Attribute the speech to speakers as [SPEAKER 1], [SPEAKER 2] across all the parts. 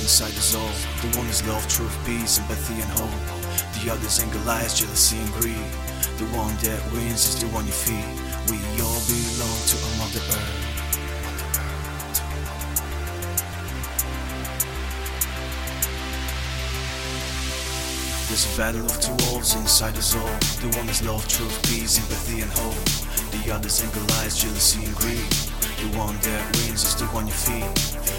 [SPEAKER 1] inside us all. The one is love, truth, peace, empathy, and hope. The other's anger, lies, jealousy, and greed. The one that wins is the one you feed. We all belong to a Mother Earth. There's a battle of two worlds inside us all. The one is love, truth, peace, empathy, and hope. The other's anger, lies, jealousy, and greed. The one that wins is the one you feed.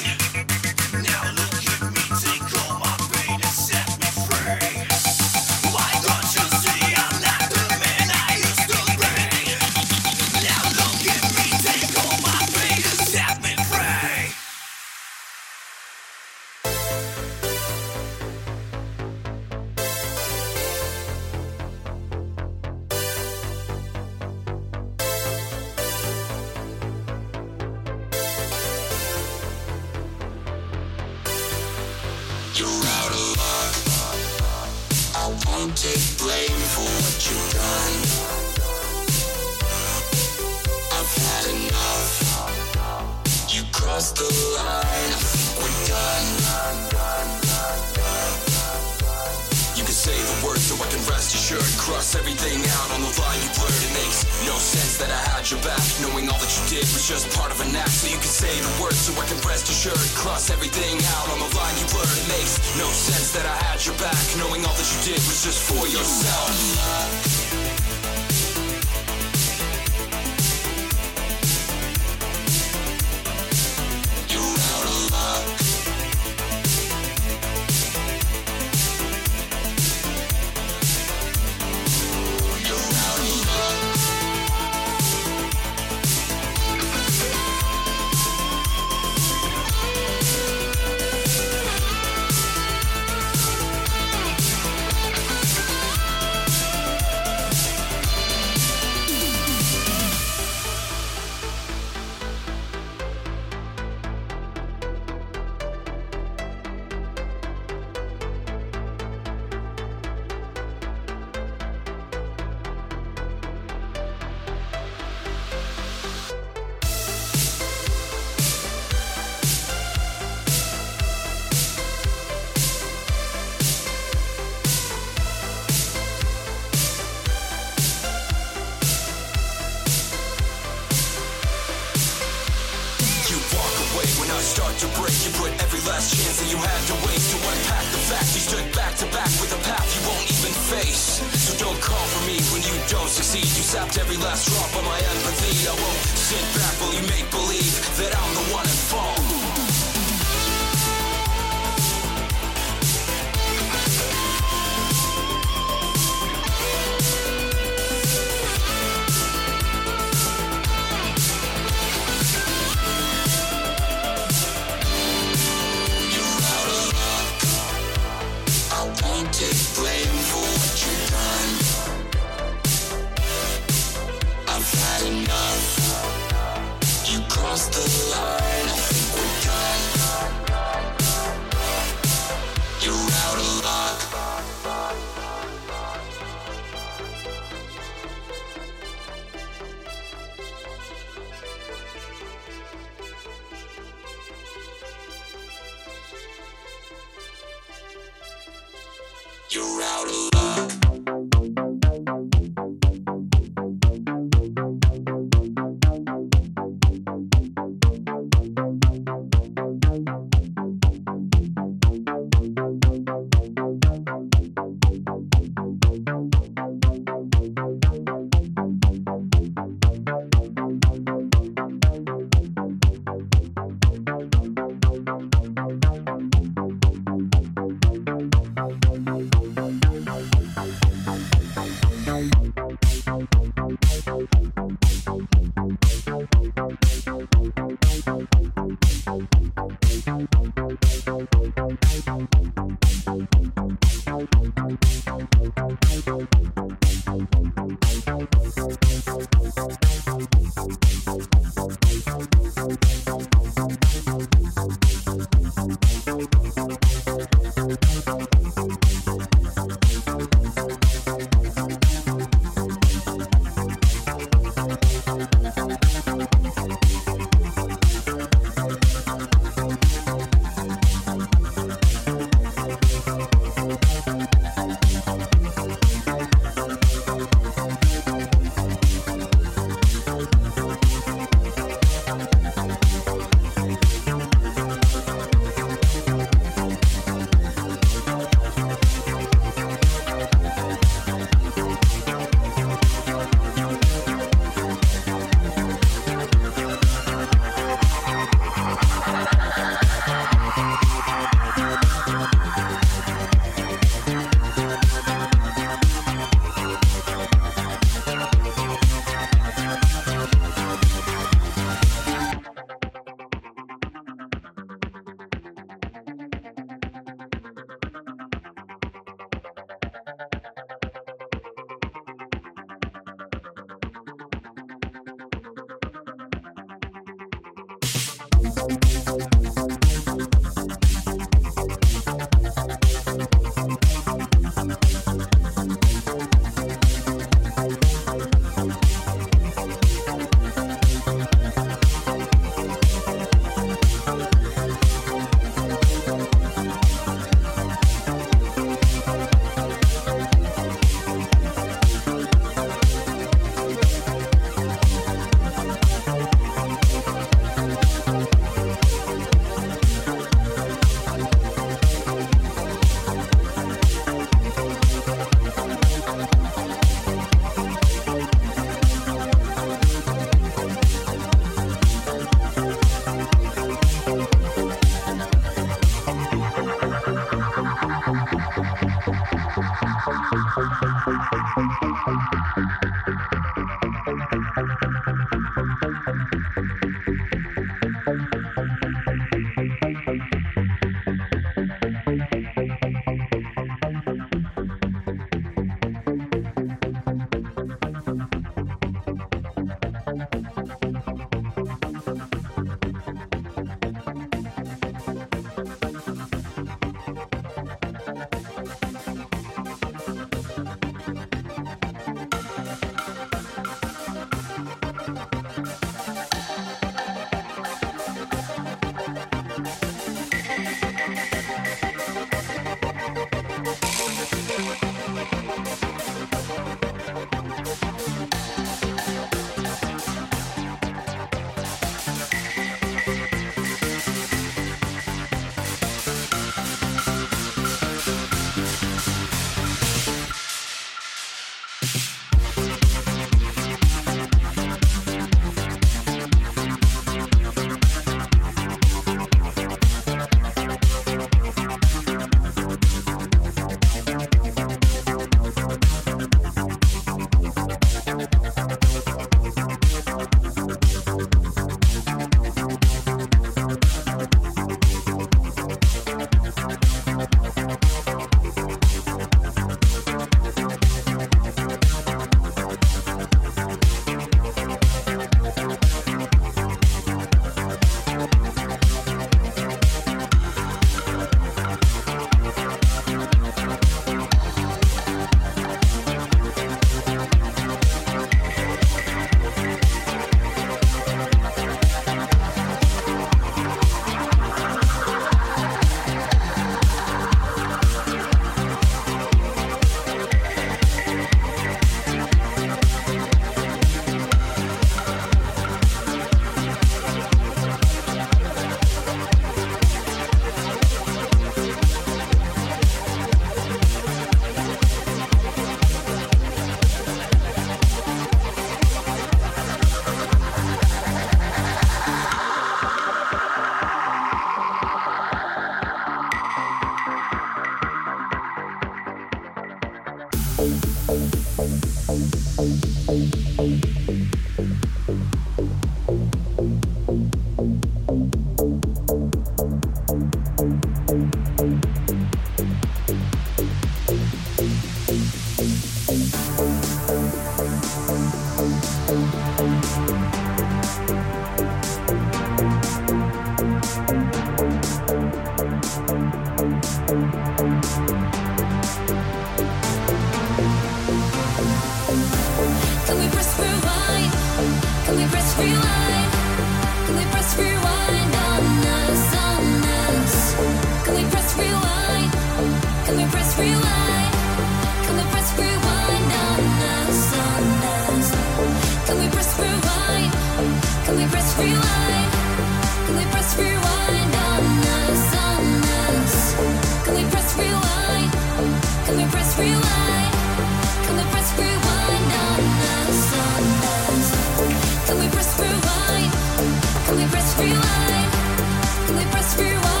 [SPEAKER 2] only press rewind.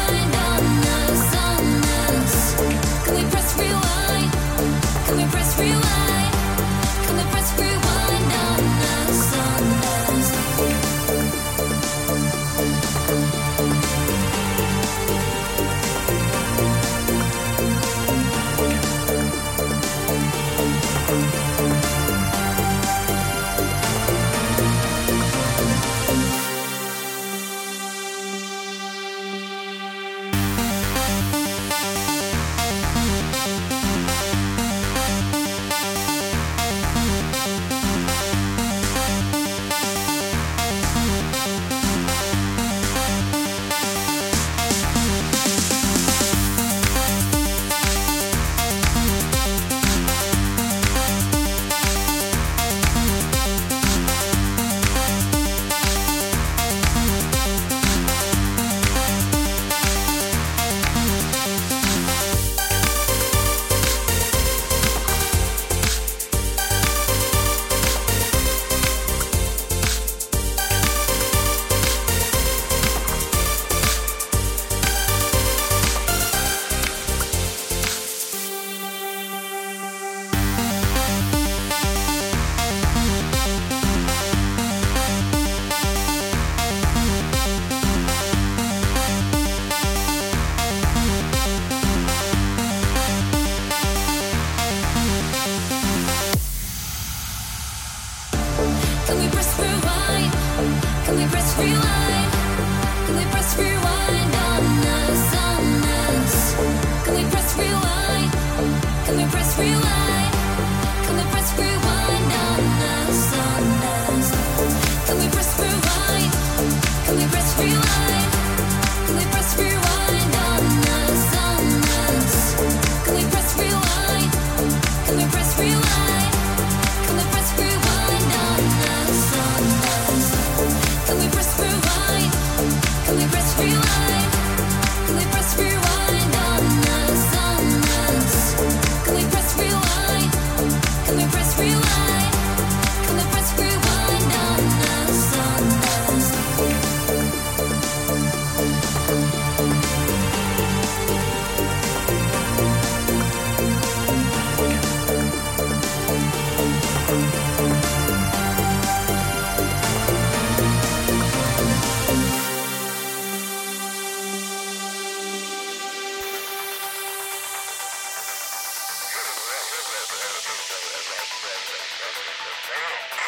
[SPEAKER 2] Girl.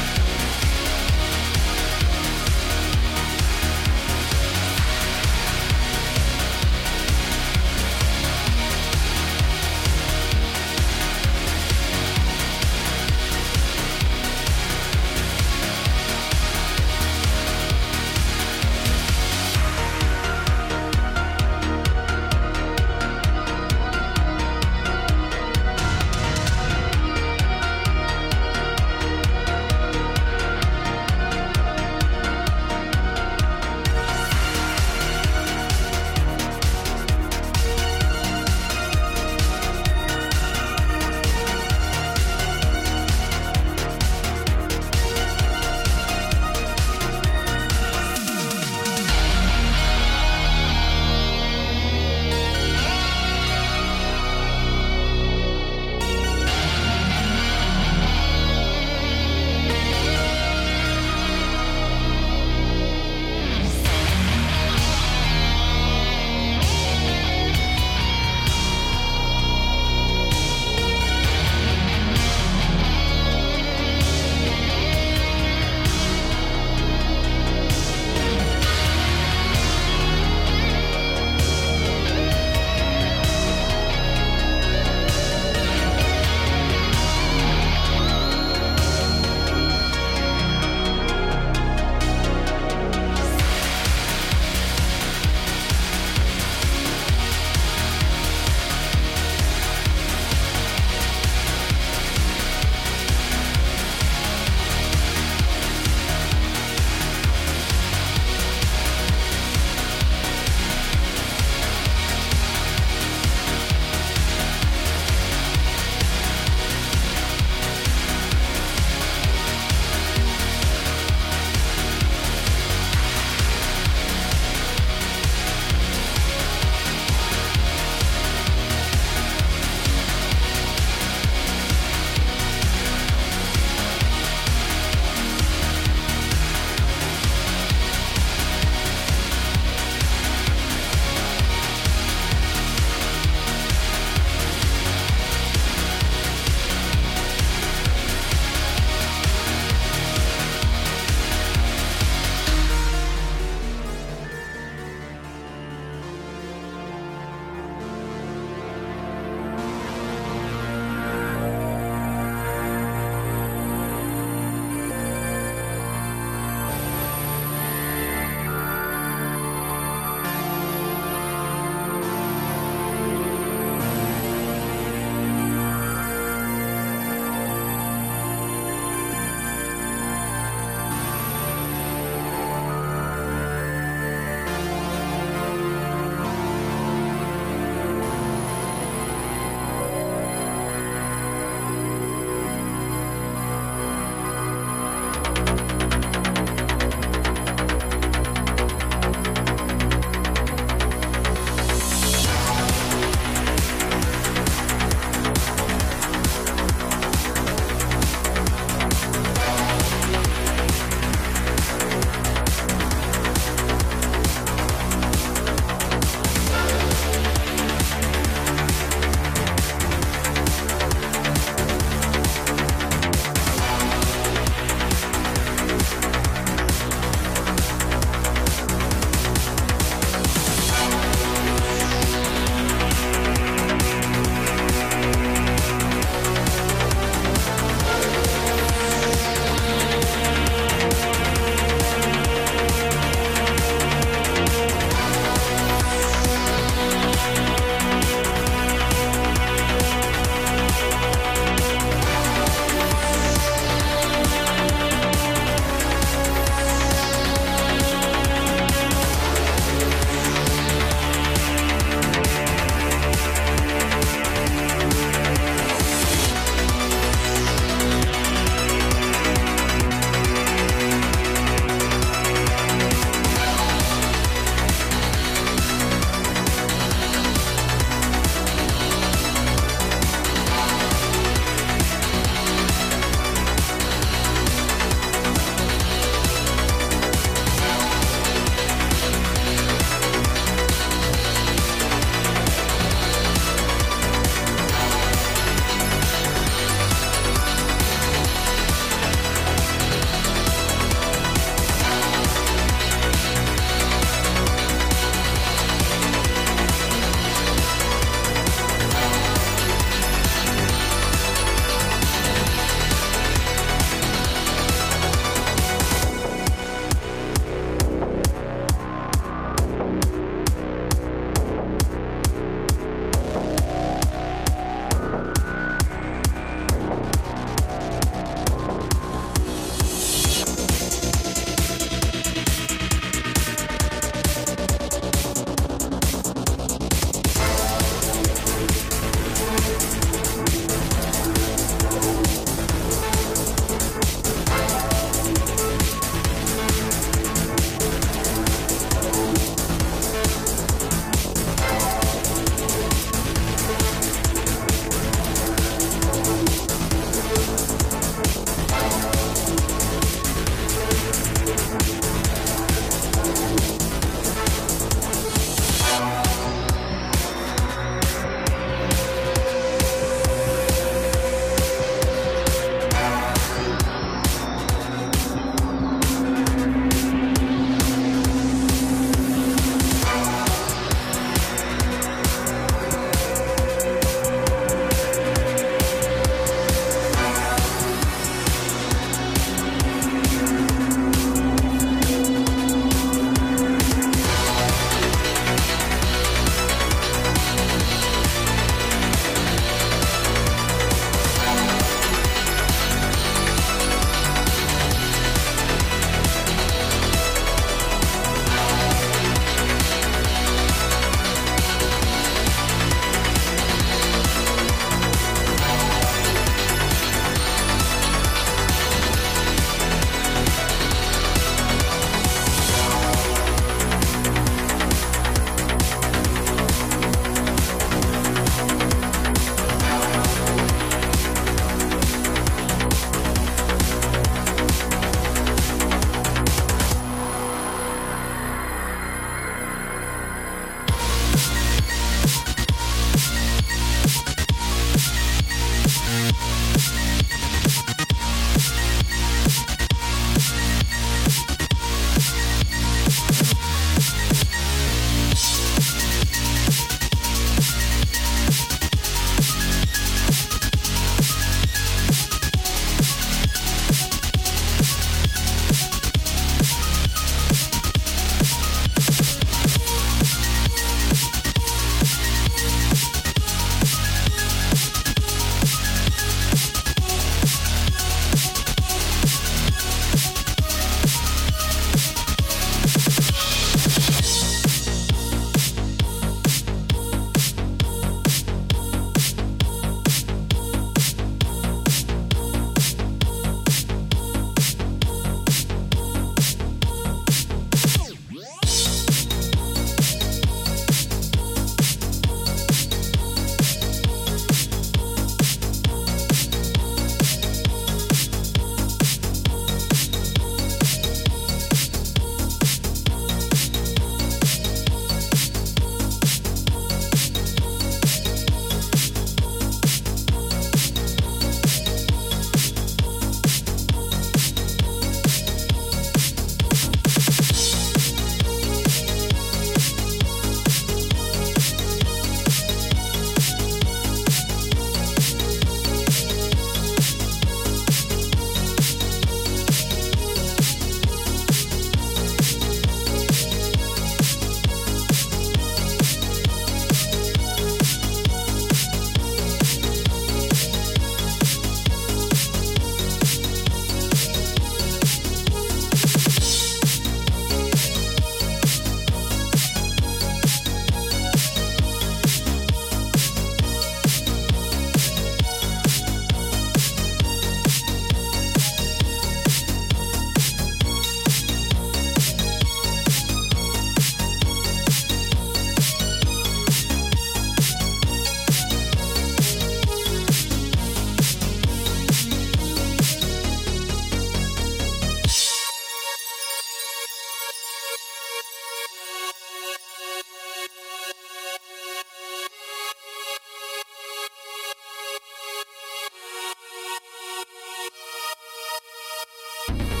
[SPEAKER 2] Bye.